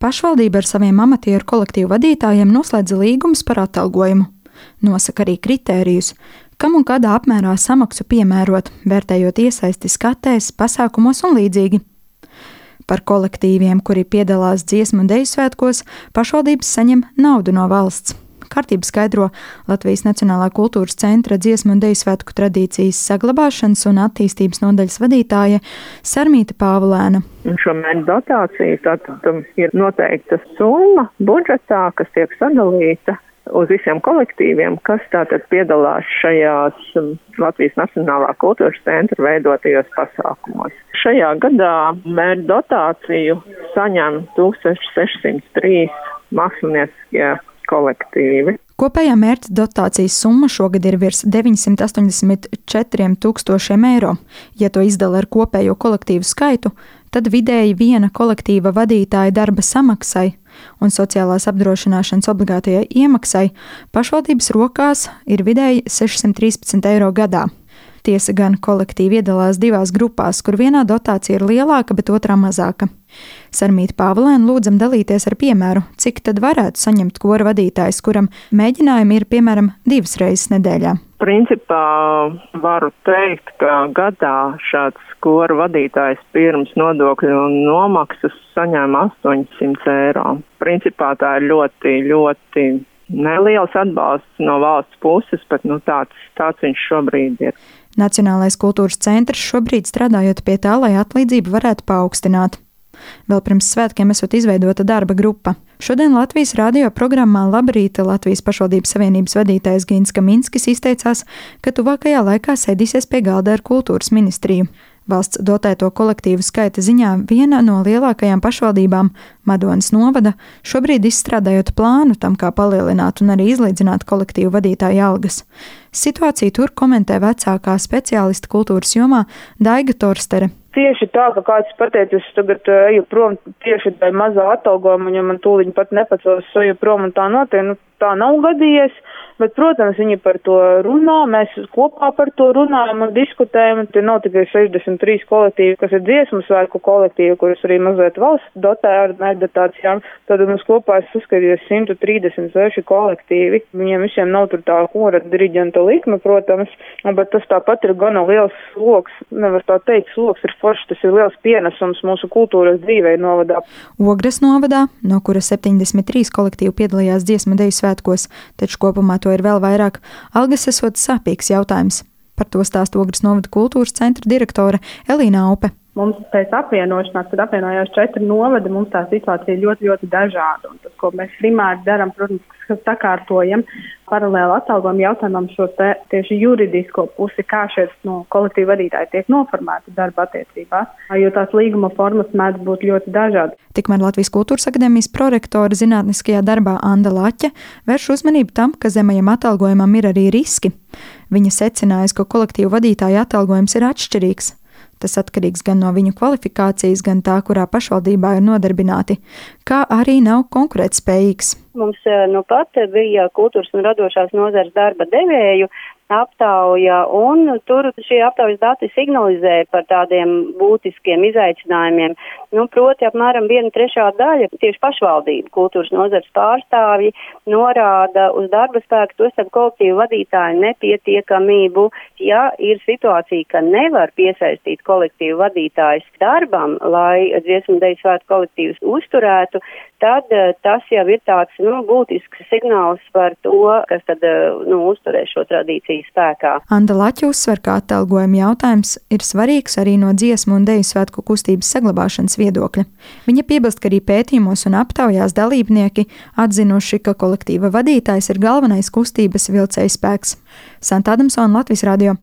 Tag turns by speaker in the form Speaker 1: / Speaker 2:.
Speaker 1: Pašvaldība ar saviem amatieru kolektīvu vadītājiem noslēdza līgumus par atalgojumu. Nosaka arī kritērijus, kam un kādā apmērā samaksu piemērot, vērtējot iesaisti skatēs, pasākumos un līdzīgi. Par kolektīviem, kuri piedalās dziesmu un deju svētkos, pašvaldības saņem naudu no valsts kārtību skaidro Latvijas Nacionālā kultūras centra dziesmu un deju svētku tradīcijas saglabāšanas un attīstības nodaļas vadītāja Sarmīta Pāvulēna.
Speaker 2: Šo mērķu dotāciju tātad um, ir noteikta summa budžetā, kas tiek sadalīta uz visiem kolektīviem, kas tātad piedalās šajās um, Latvijas Nacionālā kultūras centra veidotajos pasākumos. Šajā gadā mērķu dotāciju saņem 1603 mākslinieckie kolektīvi.
Speaker 1: Kopējā mērķa dotācijas summa šogad ir virs 984 tūkstošiem eiro. Ja to izdala ar kopējo kolektīvu skaitu, tad vidēji viena kolektīva vadītāja darba samaksai un sociālās apdrošināšanas obligātajai iemaksai pašvaldības rokās ir vidēji 613 eiro gadā. Tiesa gan kolektīvi iedalās divās grupās, kur vienā dotācija ir lielāka, bet otrā mazāka. Sarmīta Pāvlēna lūdzam dalīties ar piemēru, cik tad varētu saņemt kora vadītājs, kuram mēģinājumi ir piemēram divas reizes nedēļā.
Speaker 2: Principā varu teikt, ka gadā šāds kora vadītājs pirms nodokļu un nomaksas saņēma 800 eiro. Principā tā ir ļoti, ļoti neliels atbalsts no valsts puses, bet nu, tāds, tāds viņš šobrīd ir.
Speaker 1: Nacionālais kultūras centrs šobrīd strādājot pie tā, lai atlīdzību varētu paaugstināt. Vēl pirms svētkiem esot izveidota darba grupa. Šodien Latvijas radio programmā Labrīta Latvijas pašvaldības savienības vadītājs Gins Kaminskis izteicās, ka tuvākajā laikā sēdīsies pie galda ar kultūras ministriju. Valsts dotēto kolektīvu skaita ziņā viena no lielākajām pašvaldībām, Madonas novada, šobrīd izstrādājot plānu tam, kā palielināt un arī izlīdzināt kolektīvu vadītāju algas. Situāciju tur komentē vecākā speciālista kultūras jomā Daiga Torstere.
Speaker 3: Tieši tā, ka kāds pateica, es tagad uh, eju prom tieši dēļ mazā atalgojuma, ja man tūliņ pat nepacels, eju prom un tā notiek, nu tā nav gadījies. Bet, protams, viņi par to runā, mēs kopā par to runājam un diskutējam. Tie nav tikai 63 kolektīvi, kas ir dziesmu svētku kolektīvi, kurus arī mazliet valsts dotē ar meditācijām. Tad mums kopā es uzskatīju 136 kolektīvi. Viņiem visiem nav tur tā kora diriģenta likme, protams, bet tas tāpat ir gana liels sloks. Nevar tā teikt, sloks ir foršs, tas ir liels pienesums mūsu kultūras dzīvei novadā.
Speaker 1: Ogres novadā, no kura 73 kolektīvi piedalījās dziesmu deju svētkos, taču kopumā to ir vēl vairāk. Algas esot sāpīgs jautājums. Par to stāsta Ogres novada kultūras centra direktore Elīna Aupe.
Speaker 4: Mums pēc apvienošanās, kad apvienojās četri novadi, mums tā situācija ir ļoti, ļoti dažāda. Un tas, ko mēs primāri darām, protams, ka sakārtojam paralēli atalgojumu jautājumam šo te, tieši juridisko pusi, kā šie no kolektīva vadītāji tiek noformēti darba attiecībās, jo tās līguma formas mēdz būt ļoti dažādas.
Speaker 1: Tikmēr Latvijas Kultūras akadēmijas prorektora zinātniskajā darbā Anda Laķa vērš uzmanību tam, ka zemajam atalgojumam ir arī riski. Viņa secinājusi, ka kolektīvu vadītāju atalgojums ir atšķirīgs. Tas atkarīgs gan no viņu kvalifikācijas, gan tā, kurā pašvaldībā ir nodarbināti, kā arī nav konkurētspējīgs.
Speaker 5: Mums eh, nu pat bija kultūras un radošās nozares darba devēju aptauja, un tur šie aptaujas dati signalizē par tādiem būtiskiem izaicinājumiem. Nu, proti, apmēram viena trešā daļa tieši pašvaldību kultūras nozars pārstāvji norāda uz darba spēku, to starp kolektīvu vadītāju nepietiekamību. Ja ir situācija, ka nevar piesaistīt kolektīvu vadītājs darbam, lai dziesmu deju svētu kolektīvus uzturētu, tad uh, tas jau ir tāds nu, būtisks signāls par to, kas tad uh, nu, uzturēs šo tradīciju spēkā.
Speaker 1: Anda Laķa uzsver, ka atalgojuma jautājums ir svarīgs arī no dziesmu un deju svētku kustības saglabāšanas viedokļa. Viņa piebilst, ka arī pētījumos un aptaujās dalībnieki atzinuši, ka kolektīva vadītājs ir galvenais kustības vilcējspēks. Santa Adamsona Latvijas radio.